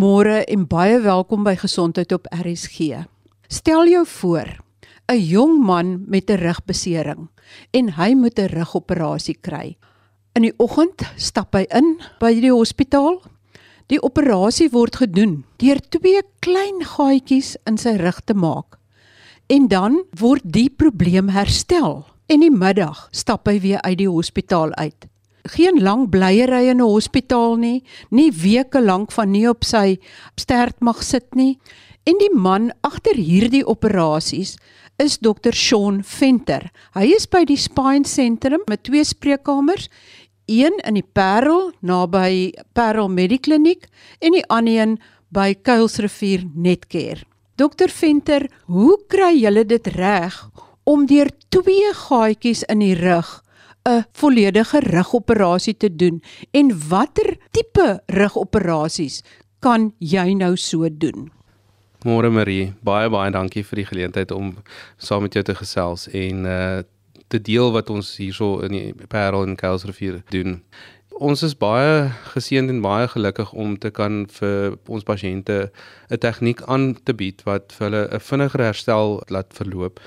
Goeiemôre en baie welkom by Gesondheid op RSG. Stel jou voor, 'n jong man met 'n rugbesering en hy moet 'n rugoperasie kry. In die oggend stap hy in by die hospitaal. Die operasie word gedoen deur twee klein gaatjies in sy rug te maak. En dan word die probleem herstel en die middag stap hy weer uit die hospitaal uit geen lang blyery in 'n hospitaal nie, nie weke lank van nie op sy stert mag sit nie. En die man agter hierdie operasies is Dr. Shaun Venter. Hy is by die Spine Sentrum met twee spreekkamers, een in die Parel naby Parel Medikliniek en die ander een by Kuilsrivier Netcare. Dr. Venter, hoe kry julle dit reg om deur twee gaatjies in die rug 'n volledige rugoperasie te doen en watter tipe rugoperasies kan jy nou so doen? Môre Marie, baie baie dankie vir die geleentheid om saam met jou te gesels en uh te deel wat ons hierso in die Parel en Kuilsrivier doen. Ons is baie geseënd en baie gelukkig om te kan vir ons pasiënte 'n tegniek aan te bied wat vir hulle 'n vinniger herstel laat verloop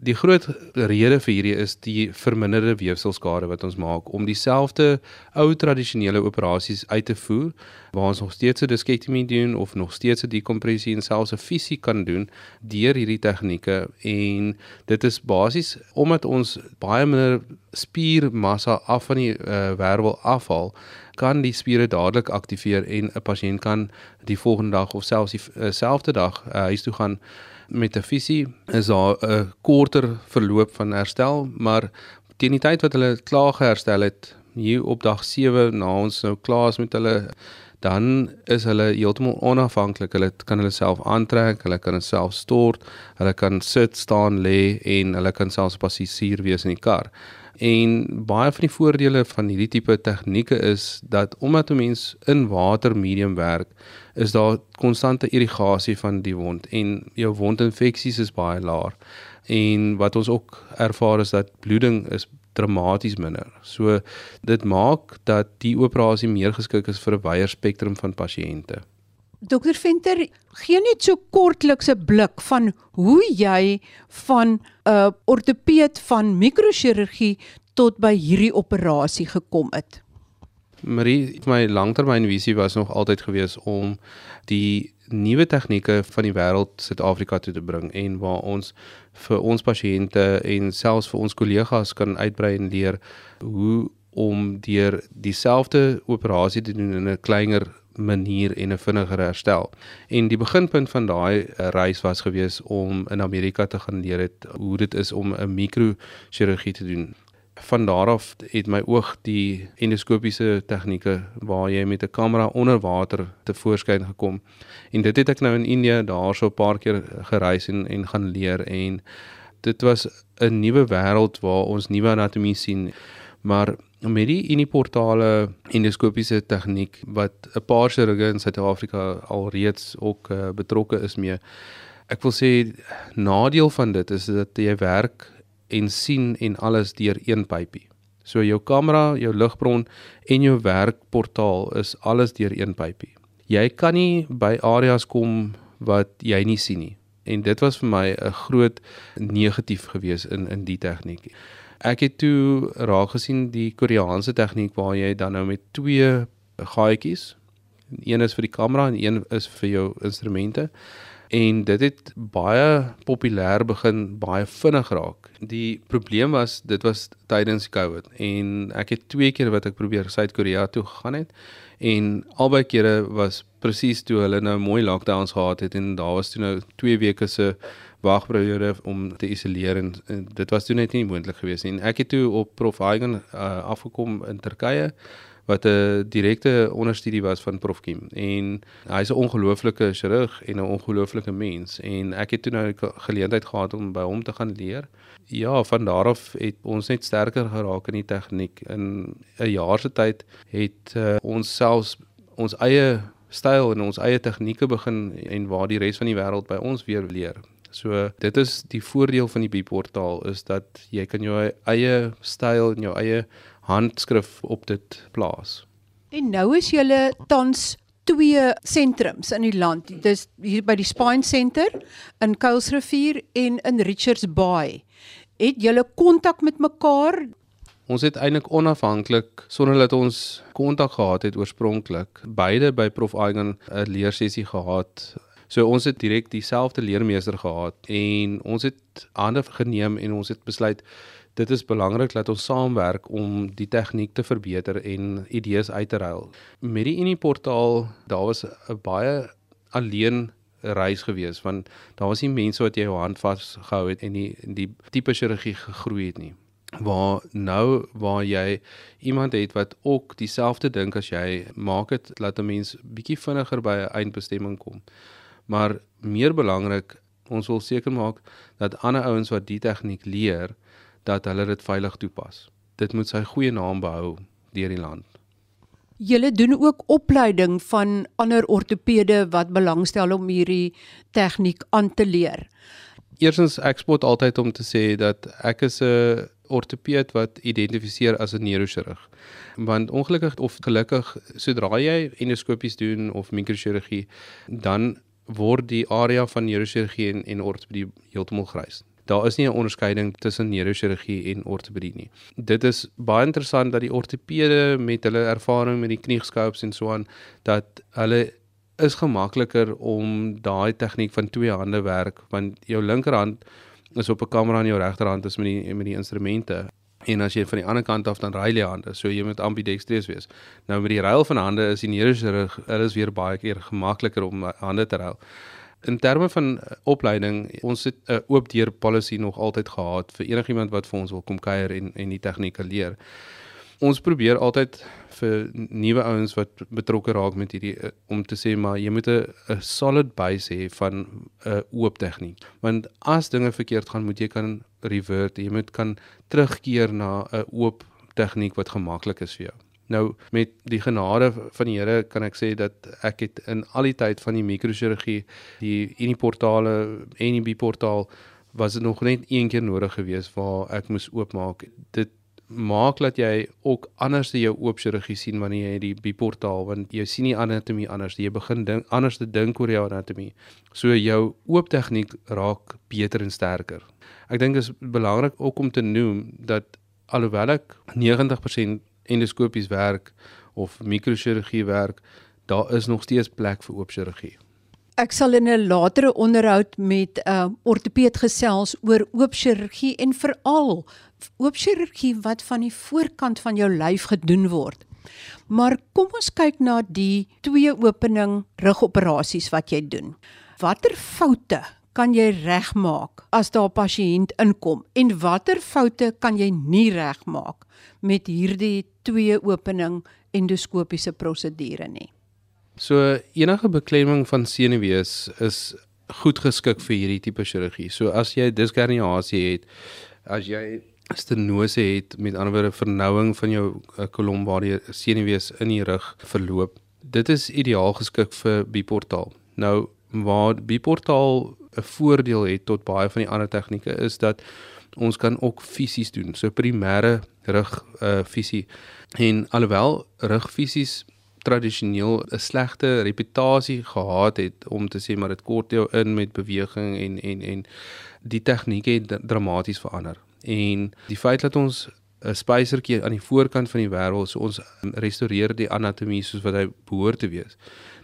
die groot rede vir hierdie is die verminderde weefselskade wat ons maak om dieselfde ou tradisionele operasies uit te voer waar ons nog steeds 'n diskektomie doen of nog steeds 'n dekompressie en selfs 'n fisie kan doen deur hierdie tegnieke. En dit is basies omdat ons baie minder spiermassa af van die uh, wervel afhaal kan die spiere dadelik aktiveer en 'n pasiënt kan die volgende dag of selfs dieselfde uh, dag uh, huis toe gaan met 'n visie is daar 'n korter verloop van herstel, maar teen die tyd wat hulle klaar geherstel het, hier op dag 7 na ons nou klaar is met hulle dan is hulle heeltemal onafhanklik. Hulle kan hulle self aantrek, hulle kan self stort, hulle kan sit, staan, lê en hulle kan selfs passasier wees in die kar. En baie van die voordele van hierdie tipe tegnieke is dat omdat 'n mens in water medium werk, is daar konstante irrigasie van die wond en jou wondinfeksies is baie laag. En wat ons ook ervaar is dat bloeding is dramaties minder. So dit maak dat die operasie meer geskik is vir 'n wyeer spektrum van pasiënte. Dokter Venter, gee net so kortliks 'n blik van hoe jy van 'n uh, ortopeed van mikrochirurgie tot by hierdie operasie gekom het. Marie, my langtermynvisie was nog altyd gewees om die nuwe tegnieke van die wêreld Suid-Afrika toe te bring en waar ons vir ons pasiënte en selfs vir ons kollegas kan uitbrei en leer hoe om deur dieselfde operasie te doen in 'n kleiner manier en 'n vinniger herstel. En die beginpunt van daai reis was gewees om in Amerika te gaan leer het hoe dit is om 'n mikrochirurgie te doen van daar af het my oog die endoskopiese tegnieke waar jy met 'n kamera onder water te voorskyn gekom. En dit het ek nou in Indië daarso 'n paar keer gereis en en gaan leer en dit was 'n nuwe wêreld waar ons nuwe anatomie sien. Maar met die uniportale endoskopiese tegniek wat 'n paar chirurge in Suid-Afrika alreeds ook uh, betrokke is mee. Ek wil sê nadeel van dit is dat jy werk en sien en alles deur een pypie. So jou kamera, jou ligbron en jou werkportaal is alles deur een pypie. Jy kan nie by areas kom wat jy nie sien nie. En dit was vir my 'n groot negatief gewees in in die tegniek. Ek het toe raak gesien die Koreaanse tegniek waar jy dan nou met twee gaatjies, een is vir die kamera en een is vir jou instrumente en dit het baie populêr begin baie vinnig raak. Die probleem was dit was tydens Covid en ek het twee keer wat ek probeer Suid-Korea toe gegaan het en albei kere was presies toe hulle nou mooi lockdowns gehad het en daar was toe nou 2 weke se wagperiode om te isoleer en, en dit was toe net nie moontlik geweest nie. En ek het toe op Prof Hagen uh, afgekom in Turkye wat 'n direkte onderstudie was van Prof Kim en hy's 'n ongelooflike chirurg en 'n ongelooflike mens en ek het toe nou geleentheid gehad om by hom te gaan leer. Ja, van daar af het ons net sterker geraak in die tegniek. In 'n jaar se tyd het uh, ons selfs ons eie styl en ons eie tegnieke begin en waar die res van die wêreld by ons weer leer. So dit is die voordeel van die biportaal is dat jy kan jou eie styl en jou eie handskrif op dit plaas. En nou is julle tans twee sentrums in die land. Dis hier by die Spine Center in Kuilsrivier en in Richards Bay. Het julle kontak met mekaar? Ons het eintlik onafhanklik sonder dat ons kontak gehad het oorspronklik beide by Prof Eigen 'n leersessie gehad. So ons het direk dieselfde leermeester gehad en ons het hande geneem en ons het besluit dit is belangrik dat ons saamwerk om die tegniek te verbeter en idees uit te ruil. Met die Uniportaal, daar was 'n baie alleen reis gewees want daar was nie mense wat jou hand vasgehou het en die die tipe chirurgie gegroei het nie. Waar nou waar jy iemand het wat ook dieselfde dink as jy, maak dit dat 'n mens bietjie vinniger by 'n eindbestemming kom. Maar meer belangrik, ons wil seker maak dat ander ouens wat die tegniek leer, dat hulle dit veilig toepas. Dit moet sy goeie naam behou deur die land. Julle doen ook opleiding van ander ortopede wat belangstel om hierdie tegniek aan te leer. Eerstens ek spot altyd om te sê dat ek is 'n ortopeed wat identifiseer as 'n neurochirurg. Want ongelukkig of gelukkig sodra jy endoskopies doen of mikrochirurgie, dan word die area van neurochirurgie en, en ortopedie heeltemal grys daar is nie 'n onderskeiding tussen neurochirurgie en ortopedie nie. Dit is baie interessant dat die ortopede met hulle ervaring met die kniescopes en so aan dat hulle is gemakliker om daai tegniek van twee hande werk want jou linkerhand is op 'n kamera en jou regterhand is met die met die instrumente. En as jy van die ander kant af dan ry jy hande, so jy moet ambidextrous wees. Nou met die ruil van hande is die neurochirurg, hulle is weer baie keer gemakliker om hande te ruil. In terme van eh, opleiding, ons het 'n oop deur policy nog altyd gehad vir enigiemand wat vir ons wil kom kuier en en die tegnieke leer. Ons probeer altyd vir nuwe ouens wat betrokke raak met hierdie eh, om te sê maar jy moet 'n solid base hê van 'n oop tegniek. Want as dinge verkeerd gaan, moet jy kan revert, jy moet kan terugkeer na 'n oop tegniek wat gemaklik is vir jou. Nou met die genade van die Here kan ek sê dat ek het in al die tyd van die mikrochirurgie, die Uniportale en die Biportaal was dit nog net een keer nodig geweest waar ek moes oopmaak. Dit maak dat jy ook anders jou oop chirurgie sien wanneer jy die Biportaal want jy sien nie anatomie anders, jy begin dink anders te dink oor jou anatomie. So jou oop tegniek raak beter en sterker. Ek dink is belangrik ook om te noem dat alhoewel ek 90% endoskopies werk of mikrochirurgie werk, daar is nog steeds plek vir oop chirurgie. Ek sal in 'n latere onderhoud met 'n uh, ortopeed gesels oor oop chirurgie en veral oop chirurgie wat van die voorkant van jou lyf gedoen word. Maar kom ons kyk na die twee opening rugoperasies wat jy doen. Watter foute kan jy regmaak as daar 'n pasiënt inkom en watter foute kan jy nie regmaak met hierdie twee opening endoskopiese prosedure nie. So enige beklemming van senuwees is goed geskik vir hierdie tipe chirurgie. So as jy diskerniasie het, as jy stenose het, met ander woorde vernouing van jou eh, kolom waar die senuwees in die rug verloop, dit is ideaal geskik vir biportaal. Nou waar biportaal 'n voordeel het tot baie van die ander tegnieke is dat ons kan ook fisies doen. So primêre rug uh fisie en alhoewel rug fisies tradisioneel 'n slegte reputasie gehad het om te sê maar dit kort jou in met beweging en en en die tegniek het dramaties verander. En die feit dat ons 'n spysertjie aan die voorkant van die wêreld so ons restoreer die anatomie soos wat hy behoort te wees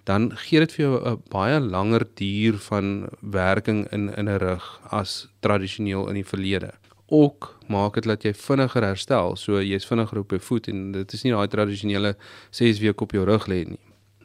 dan gee dit vir jou 'n baie langer duur van werking in in 'n rug as tradisioneel in die verlede. Ook maak dit dat jy vinniger herstel, so jy's vinniger op jou voet en dit is nie daai tradisionele 6 weke op jou rug lê nie.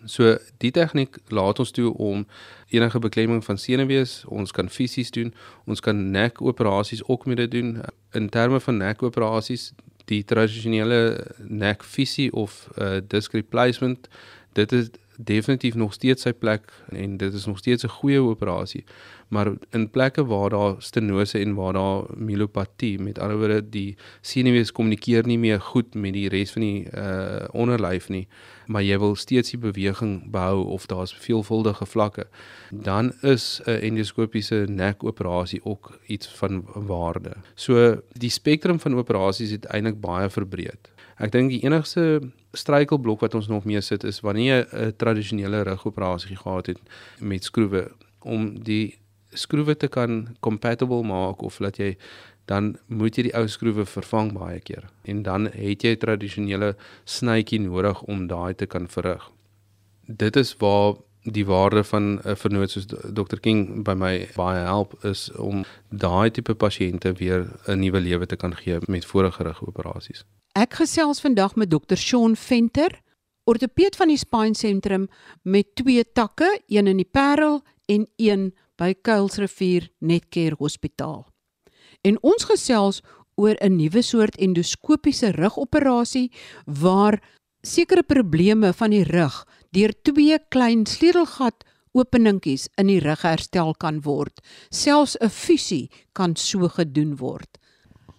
So die tegniek laat ons toe om enige beklemming van senuwees, ons kan fisies doen, ons kan nekoperasies ook mee doen. In terme van nekoperasies, die tradisionele nekfisie of uh, disc replacement, dit is definitief nog steeds sy plek en dit is nog steeds 'n goeie operasie. Maar in plekke waar daar stenose en waar daar myelopatie, met ander woorde die senuwees kommunikeer nie meer goed met die res van die uh onderlyf nie, maar jy wil steeds die beweging behou of daar's veelvuldige vlakke, dan is 'n endoskopiese nekoperasie ook iets van waarde. So die spektrum van operasies het eintlik baie verbreed. Ek dink die enigste struikelblok wat ons nog mee sit is wanneer jy 'n tradisionele rugoperasie gehad het met skroewe om die skroewe te kan compatible maak of laat jy dan moet jy die ou skroewe vervang baie keer en dan het jy tradisionele snytjie nodig om daai te kan verrig. Dit is waar die waarde van 'n vernoot soos Dr King by my baie help is om daai tipe pasiënte weer 'n nuwe lewe te kan gee met voorgerige operasies. Ek gesels vandag met Dr Shaun Venter, ortopeed van die Spine Sentrum met twee takke, een in die Parel en een by Kuilsrivier Netcare Hospitaal. En ons gesels oor 'n nuwe soort endoskopiese rugoperasie waar sekere probleme van die rug deur twee klein sleutelgat openingkies in die rug herstel kan word. Selfs 'n fusie kan so gedoen word.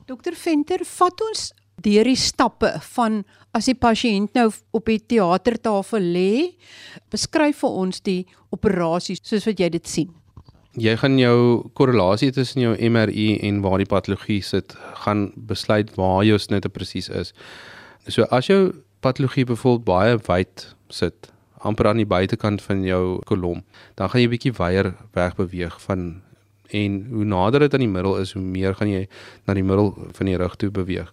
Dokter Venter, vat ons deur die stappe van as die pasiënt nou op die teatertafel lê, beskryf vir ons die operasie soos wat jy dit sien. Jy gaan jou korrelasie tussen jou MRI en waar die patologie sit, gaan besluit waar jou snitte presies is. So as jou patologie byvoorbeeld baie wyd sit, amper aan die buitekant van jou kolom, dan gaan jy bietjie weier wegbeweeg van en hoe nader dit aan die middel is, hoe meer gaan jy na die middel van die rug toe beweeg.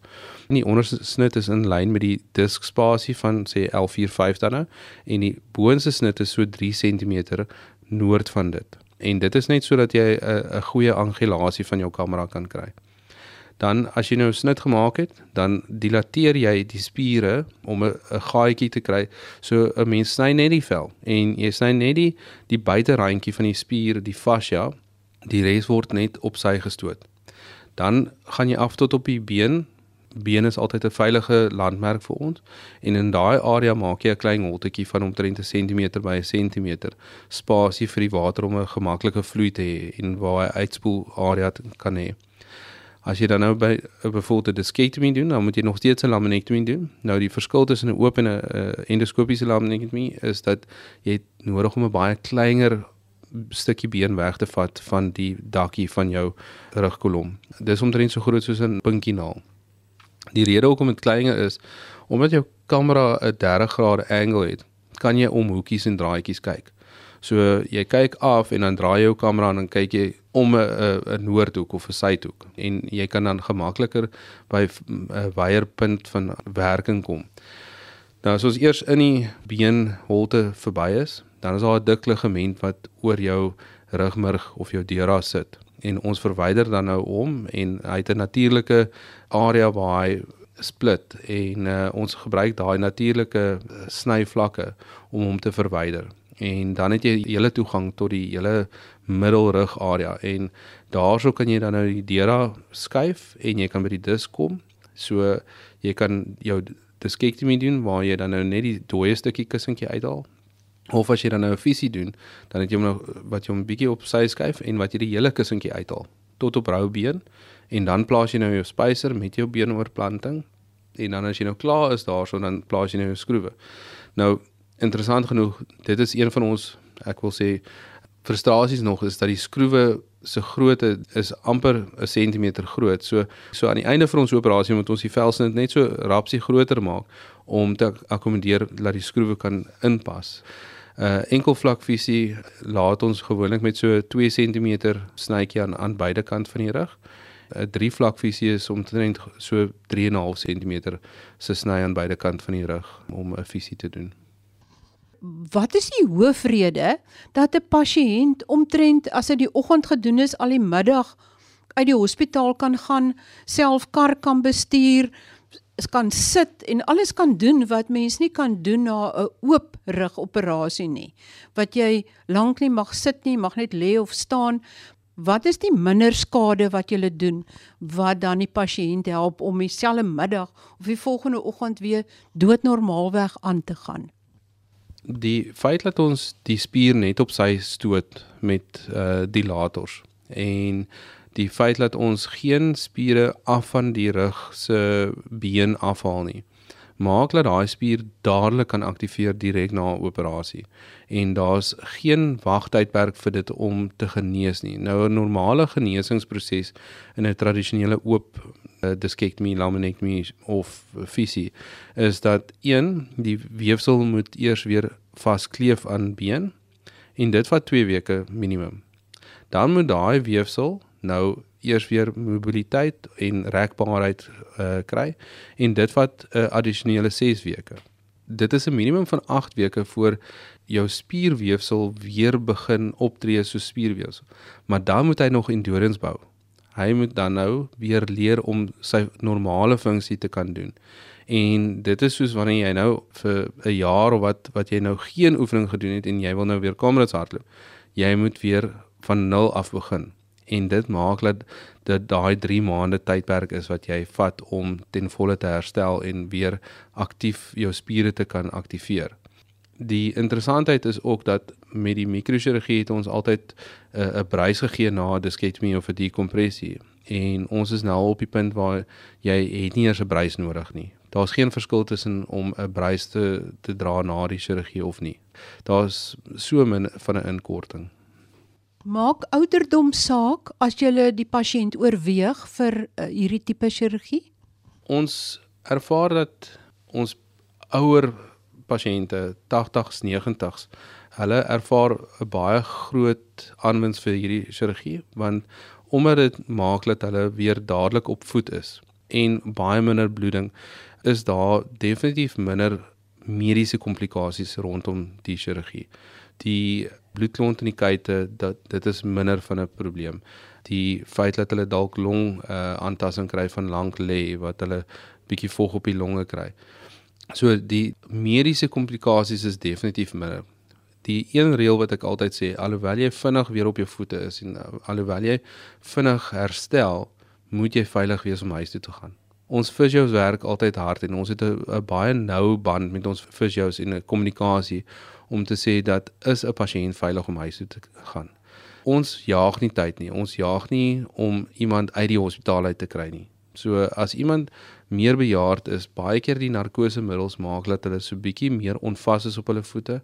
En die onderste snit is in lyn met die diskspasie van sê L45 dan nou en die boonste snit is so 3 cm noord van dit. En dit is net sodat jy 'n goeie angulasie van jou kamera kan kry dan as jy nou 'n snit gemaak het, dan dilateer jy die spiere om 'n gaatjie te kry. So 'n mens sny net die vel en jy sny net die die buiterandjie van die spier, die fascia. Die res word net op sy gestoot. Dan gaan jy af tot op die been. Been is altyd 'n veilige landmerk vir ons en in daai area maak jy 'n klein holtetjie van omtrent 'n sentimeter by 'n sentimeter spasie vir die water om 'n gemaklike vloei te hê en waar hy uitspoel area kan hê. As jy dan nou by 'n bevoelde diskectomy doen, dan moet jy nog steeds 'n laminectomy doen. Nou die verskil tussen 'n oop en 'n endoskopiese laminectomy is dat jy nodig om 'n baie kleiner stukkie been weg te vat van die dakkie van jou rugkolom. Dis omtrent so groot soos 'n pinkie-naal. Die rede hoekom dit kleiner is, omdat jou kamera 'n 30 grade angle het, kan jy om hoekies en draadjies kyk. So jy kyk af en dan draai jy jou kamera en dan kyk jy om 'n 'n noordhoek of 'n suidhoek en jy kan dan gemakliker by 'n weierpunt van werking kom. Nou as ons eers in die beenholte verby is, dan is daar 'n dik ligament wat oor jou rugmurg of jou dura sit en ons verwyder dan nou om en hy het 'n natuurlike area waar hy split en uh, ons gebruik daai natuurlike snyvlakke om hom te verwyder en dan het jy hele toegang tot die hele middelrug area en daarso kan jy dan nou die deura skuif en jy kan by die dis kom. So jy kan jou diskektomie doen waar jy dan nou net die dooie stukkie kussentjie uithaal. Of as jy dan nou 'n visie doen, dan het jy hom nou wat jy hom bietjie op sy skuif en wat jy die hele kussentjie uithaal tot op rou been en dan plaas jy nou jou spyser met jou beenoorplanting en dan as jy nou klaar is daarso dan plaas jy nou jou skroewe. Nou interessant genoeg, dit is een van ons ek wil sê frustrasies nog is dat die skroewe se grootte is amper 'n sentimeter groot. So so aan die einde van ons operasie moet ons die velsnit net so rapsie groter maak om te akkommodeer dat die skroewe kan inpas. Uh, enkel vlak visie laat ons gewoonlik met so 2 cm snytjie aan aan beide kant van die rug. 'n uh, drie vlak visie is omtrent so 3.5 cm se sny aan beide kant van die rug om 'n visie te doen wat is die hoofrede dat 'n pasiënt omtrent as dit die oggend gedoen is al die middag uit die hospitaal kan gaan, self kar kan bestuur, kan sit en alles kan doen wat mens nie kan doen na 'n oop rug operasie nie. Wat jy lank nie mag sit nie, mag net lê of staan. Wat is die minder skade wat jy doen wat dan die pasiënt help om dieselfde middag of die volgende oggend weer doodnormaalweg aan te gaan? die feit dat ons die spier net op sy stoot met uh dilators en die feit dat ons geen spiere af van die rug se been afhaal nie maak dat daai spier dadelik kan aktiveer direk na 'n operasie en daar's geen wagtydperk vir dit om te genees nie nou 'n normale genesingsproses in 'n tradisionele oop uh, diskektomie, laminektomie of fisie is dat een die weefsel moet eers weer vaskleef aan been en dit vat 2 weke minimum. Dan moet daai weefsel nou eers weer mobiliteit en rekbaarheid uh, kry en dit vat 'n uh, addisionele 6 weke. Dit is 'n minimum van 8 weke voor jou spierweefsel weer begin optree soos spierweefsel. Maar dan moet hy nog endurance bou. Hy moet dan nou weer leer om sy normale funksie te kan doen. En dit is soos wanneer jy nou vir 'n jaar of wat wat jy nou geen oefening gedoen het en jy wil nou weer kamerads hardloop. Jy moet weer van nul af begin. En dit maak dat dit daai 3 maande tydperk is wat jy vat om ten volle te herstel en weer aktief jou spiere te kan aktiveer die interessantheid is ook dat met die mikrochirurgie het ons altyd 'n uh, 'n brys gegee na diskectomie of 'n dekompressie en ons is nou op die punt waar jy het nie eers 'n brys nodig nie. Daar's geen verskil tussen om 'n brys te te dra na die chirurgie of nie. Daar's so min van 'n inkorting. Maak ouderdom saak as jy die pasiënt oorweeg vir uh, hierdie tipe chirurgie? Ons ervaar dat ons ouer pasiënte 80s 90s hulle ervaar 'n baie groot aanwins vir hierdie chirurgie want omdat dit maak dat hulle weer dadelik op voet is en baie minder bloeding is daar definitief minder mediese komplikasies rondom die chirurgie. Die bloedklont in die kuite dat dit is minder van 'n probleem. Die feit dat hulle dalk long uh, aantasting kry van lank lê wat hulle bietjie vog op die longe kry. So die mediese komplikasies is definitief minder. Die een reël wat ek altyd sê, alhoewel jy vinnig weer op jou voete is en uh, alhoewel jy vinnig herstel, moet jy veilig wees om huis toe te gaan. Ons fisios werk altyd hard en ons het 'n baie nou band met ons fisios en 'n kommunikasie om te sê dat is 'n pasiënt veilig om huis toe te gaan. Ons jaag nie tyd nie. Ons jaag nie om iemand uit die hospitaal uit te kry nie. So as iemand meer bejaard is, baie keer die narkosemiddels maak dat hulle so bietjie meer onvas is op hulle voete.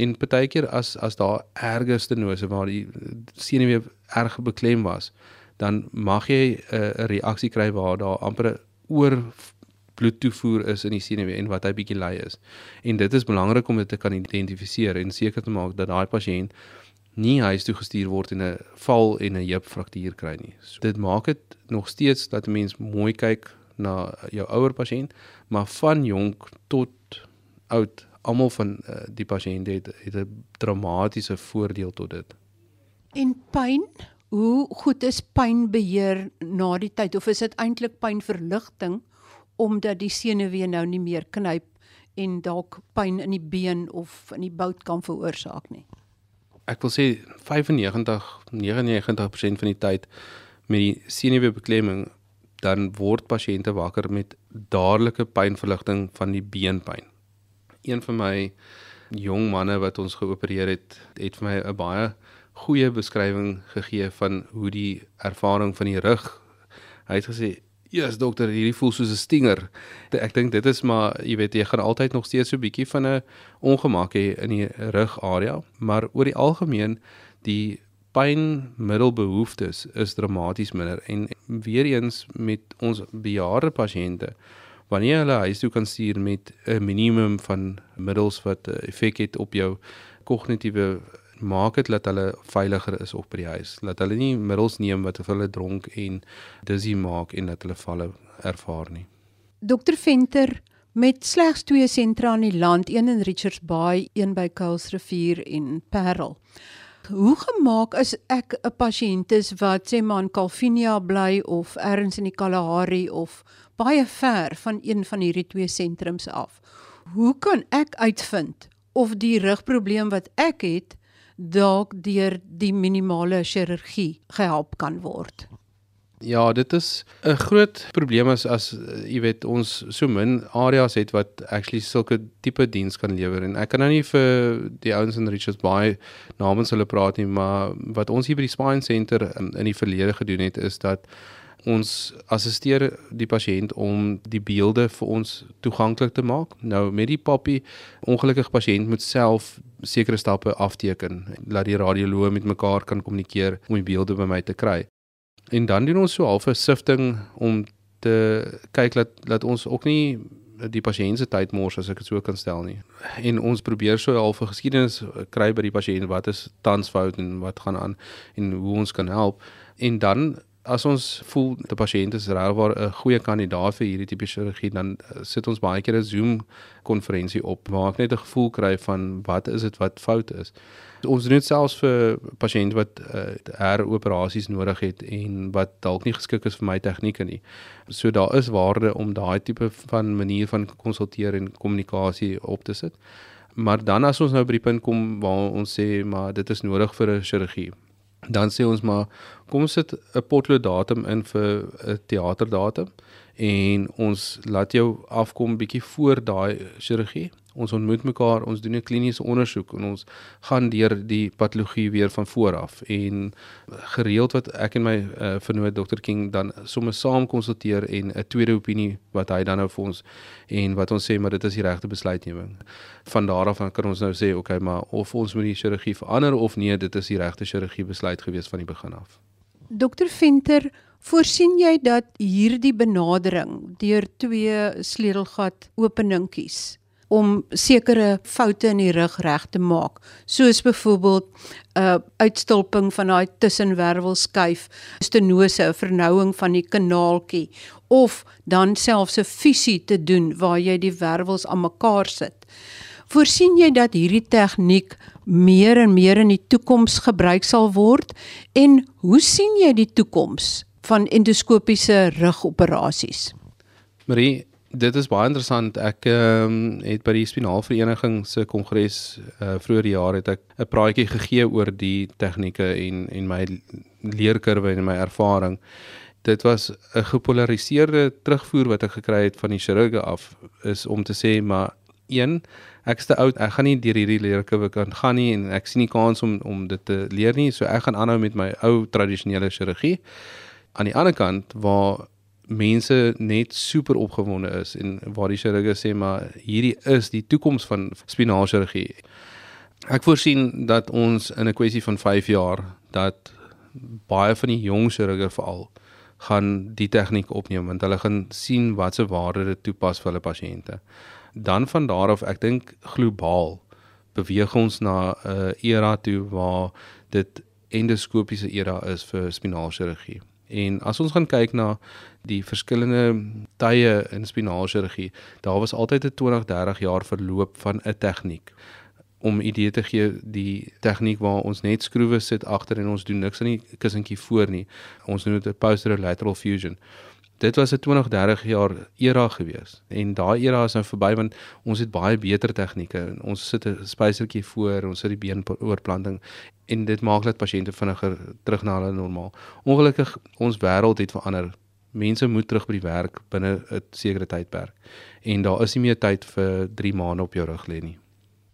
En partykeer as as daar erge stenose waar die senuwee erg beklem was, dan mag jy 'n uh, reaksie kry waar daar amper oor bloedtoevoer is in die senuwee en wat hy bietjie lui is. En dit is belangrik om dit te kan identifiseer en seker te maak dat daai pasiënt nie huis toe gestuur word en 'n val en 'n heupfraktuur kry nie. So, dit maak dit nog steeds dat 'n mens mooi kyk na jou ouer pasiënt, maar van jonk tot oud, almal van uh, die pasiënte het het 'n dramatiese voordeel tot dit. En pyn, hoe goed is pynbeheer na die tyd of is dit eintlik pynverligting omdat die senuwee nou nie meer knyp en dalk pyn in die been of in die bout kan veroorsaak nie? ek wil sê 95 99% van die tyd met die senuweebeklemming dan word pasiënte wakker met dadelike pynverligting van die beenpyn. Een van my jong manne wat ons geopereer het, het vir my 'n baie goeie beskrywing gegee van hoe die ervaring van die rug. Hy het gesê Ja, yes, dokter, hierdie voel soos 'n stinger. Ek dink dit is maar, jy weet, jy gaan altyd nog steeds so 'n bietjie van 'n ongemak hê in die rugarea, maar oor die algemeen die pynmiddelbehoeftes is dramaties minder en weer eens met ons bejaarde pasiënte wanneer hulle huis toe kan stuur met 'n minimum van middels wat effek het op jou kognitiewe maak dit dat hulle veiliger is op by die huis. Dat hulle nie middels neem wat hulle dronk en dizzy maak en dat hulle valle ervaar nie. Dokter Venter met slegs twee sentra in die land, een in Richards Bay, een by Kuilsrivier en Parel. Hoe gemaak is ek 'n pasiënt is wat sê maar in Calvinia bly of ergens in die Kalahari of baie ver van een van hierdie twee sentrums af? Hoe kan ek uitvind of die rugprobleem wat ek het dalk deur die minimale chirurgie gehelp kan word. Ja, dit is 'n groot probleem as as jy weet ons so min areas het wat actually sulke tipe diens kan lewer en ek kan nou nie vir die ouens in Richards Bay namens hulle praat nie, maar wat ons hier by die Spine Center in, in die verlede gedoen het is dat ons assisteer die pasiënt om die beelde vir ons toeganklik te maak. Nou met die poppy, ongelukkige pasiënt moet self sekere stappe afteken, laat die radioloog met mekaar kan kommunikeer om die beelde by my te kry. En dan doen ons so half 'n sifting om te kyk dat dat ons ook nie die pasiënt se tyd mors as ek dit so kan stel nie. En ons probeer so half 'n geskiedenis kry by die pasiënt wat is tans fout en wat gaan aan en hoe ons kan help. En dan as ons voel die pasiënt is regwaar 'n goeie kandidaat vir hierdie tipe chirurgie dan eh, sit ons baie keer 'n Zoom konferensie op waar ek net 'n gevoel kry van wat is dit wat fout is. Ons doen dit selfs vir pasiënte wat uh, heroperasies nodig het en wat dalk nie geskik is vir my tegnieke nie. So daar is waarde om daai tipe van manier van konsulteer en kommunikasie op te sit. Maar dan as ons nou by die punt kom waar ons sê maar dit is nodig vir 'n chirurgie dan sê ons maar kom ons sit 'n potlood datum in vir 'n teaterdatum en ons laat jou afkom bietjie voor daai chirurgie. Ons ontmoet mekaar, ons doen 'n kliniese ondersoek en ons gaan deur die patologie weer van voor af en gereeld wat ek en my uh, vernoot Dr King dan sommer saam konsulteer en 'n tweede opinie wat hy dan nou vir ons en wat ons sê maar dit is die regte besluitneming. Van daar af kan ons nou sê okay, maar of ons moet die chirurgie verander of nee, dit is die regte chirurgie besluit gewees van die begin af. Dr Venter, voorsien jy dat hierdie benadering deur twee sleutelgat openingkies om sekere foute in die rug reg te maak, soos byvoorbeeld 'n uh, uitstulping van daai tussenwervelskyf, stenose, 'n vernouing van die kanaaltjie of dan selfs 'n fusie te doen waar jy die wervels aan mekaar sit. Voorsien jy dat hierdie tegniek meer en meer in die toekoms gebruik sal word en hoe sien jy die toekoms van endoskopiese rugoperasies? Marie, dit is baie interessant. Ek ehm um, het by die spinaalvereniging se kongres uh, vroeër jaar het ek 'n praatjie gegee oor die tegnieke en en my leerkurwe en my ervaring. Dit was 'n gepolariseerde terugvoer wat ek gekry het van die chirurge af is om te sê maar een ek is te oud ek gaan nie deur hierdie leerkurwe kan gaan nie en ek sien nie kans om om dit te leer nie so ek gaan aanhou met my ou tradisionele chirurgie aan die ander kant waar mense net super opgewonde is en waar die chirurge sê maar hierdie is die toekoms van spinaalchirurgie. Ek voorsien dat ons in 'n kwessie van 5 jaar dat baie van die jong chirurge veral gaan die tegniek opneem want hulle gaan sien wat se waarde dit toepas vir hulle pasiënte. Dan van daar af, ek dink globaal beweeg ons na 'n uh, era toe waar dit endoskopiese era is vir spinaalchirurgie. En as ons gaan kyk na die verskillende tye in spinaalchirurgie, daar was altyd 'n 20, 30 jaar verloop van 'n tegniek om idee te gee die tegniek waar ons net skroewe sit agter en ons doen niks aan die kussentjie voor nie. Ons noem dit 'n posterolateral fusion. Dit was 'n 20, 30 jaar era gewees en daai era is nou verby want ons het baie beter tegnieke. Ons sit 'n spysertjie voor, ons sit die beenoorplanting en dit maak dat pasiënte vinniger terug na hulle normaal. Ongelukkig ons wêreld het verander. Mense moet terug by die werk binne 'n sekere tydperk en daar is nie meer tyd vir 3 maande op jou rug lê nie.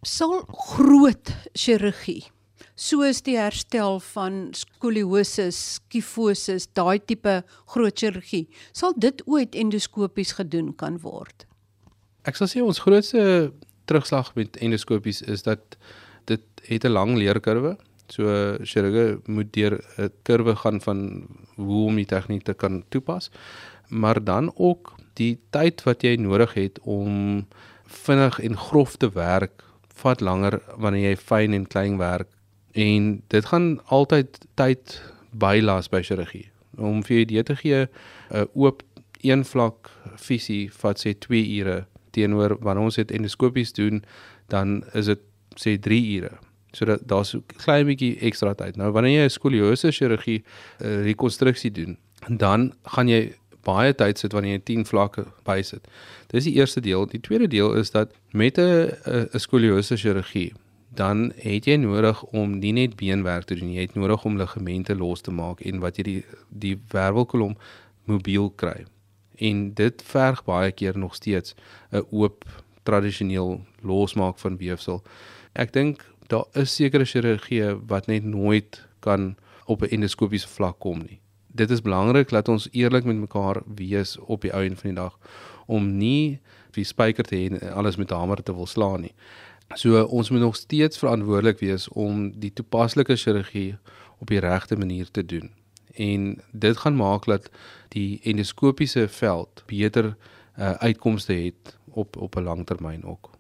Sal groot chirurgie soos die herstel van skoliose, skifosis, daai tipe groot chirurgie, sal dit ooit endoskopies gedoen kan word? Ek sal sê ons grootste terugslag met endoskopies is dat dit het 'n lang leerkurwe So chirurge moet deur 'n kurwe gaan van hoe om die tegniek te kan toepas. Maar dan ook die tyd wat jy nodig het om vinnig en grof te werk vat langer wanneer jy fyn en klein werk en dit gaan altyd tyd bylas by chirurgie. Om vir idee te gee, 'n oop een vlak visie vat sê 2 ure teenoor wanneer ons dit endoskopies doen, dan is dit sê 3 ure. So dat daar's 'n klein bietjie ekstra tyd. Nou wanneer jy 'n skoliose chirurgie uh, rekonstruksie doen, dan gaan jy baie tyd sit wanneer jy 10 vlakke bysit. Dis die eerste deel. Die tweede deel is dat met 'n 'n skoliose chirurgie dan het jy nodig om nie net beenwerk te doen, jy het nodig om ligamente los te maak en wat jy die die wervelkolom mobiel kry. En dit verg baie keer nog steeds 'n oop tradisioneel losmaak van weefsel. Ek dink daar is sekere chirurgie wat net nooit kan op 'n endoskopiese vlak kom nie. Dit is belangrik dat ons eerlik met mekaar wees op die ou en van die dag om nie die spyker te hê en alles met hamer te wil slaan nie. So ons moet nog steeds verantwoordelik wees om die toepaslike chirurgie op die regte manier te doen. en dit gaan maak dat die endoskopiese veld beter uh, uitkomste het op op 'n langtermyn ook.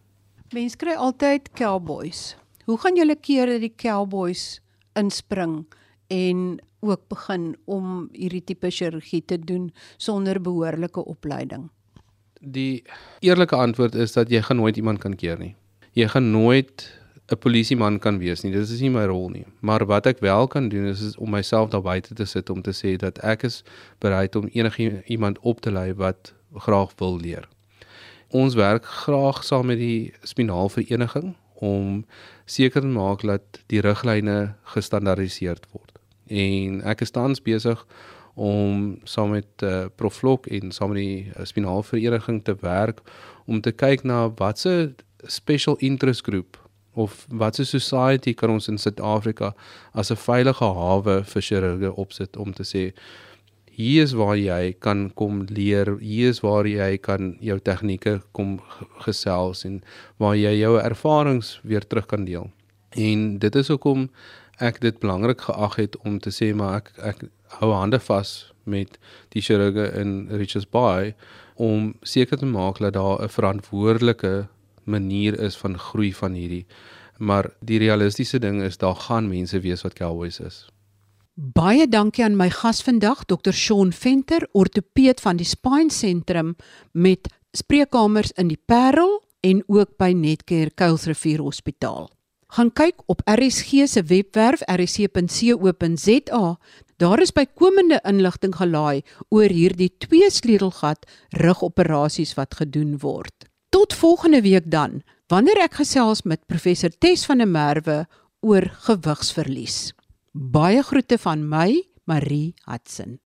Mense kry altyd cowboys. Hoe gaan julle keer dat die cowboys inspring en ook begin om hierdie tipe chirurgie te doen sonder behoorlike opleiding? Die eerlike antwoord is dat jy gaan nooit iemand kan keer nie. Jy gaan nooit 'n polisieman kan wees nie. Dit is nie my rol nie. Maar wat ek wel kan doen is, is om myself daar buite te sit om te sê dat ek is bereid om enige iemand op te lei wat graag wil leer. Ons werk graag saam met die spinaalvereniging om seker te maak dat die riglyne gestandaardiseer word. En ek is tans besig om saam met uh, Prof Lok en saam met die uh, spinaalvereniging te werk om te kyk na watse special interest group of watse society kan ons in Suid-Afrika as 'n veilige hawe vir chirurge opsit om te sê hier is waar jy kan kom leer, hier is waar jy kan jou tegnieke kom gesels en waar jy jou ervarings weer terug kan deel. En dit is hoekom ek dit belangrik geag het om te sê maar ek ek hou hande vas met die chirurge in Richards Bay om seker te maak dat daar 'n verantwoordelike manier is van groei van hierdie. Maar die realistiese ding is daar gaan mense wees wat cowboys is. Baie dankie aan my gas vandag, Dr. Shaun Venter, ortopeed van die Spine Sentrum met spreekkamers in die Parel en ook by Netcare Kuilsrivier Hospitaal. Gaan kyk op RSG se webwerf rsc.co.za. Daar is bykomende inligting gelaai oor hierdie twee sleutelgat rugoperasies wat gedoen word. Tot volgende week dan, wanneer ek gesels met professor Tes van der Merwe oor gewigsverlies. Baie groete van my, Marie Hudson.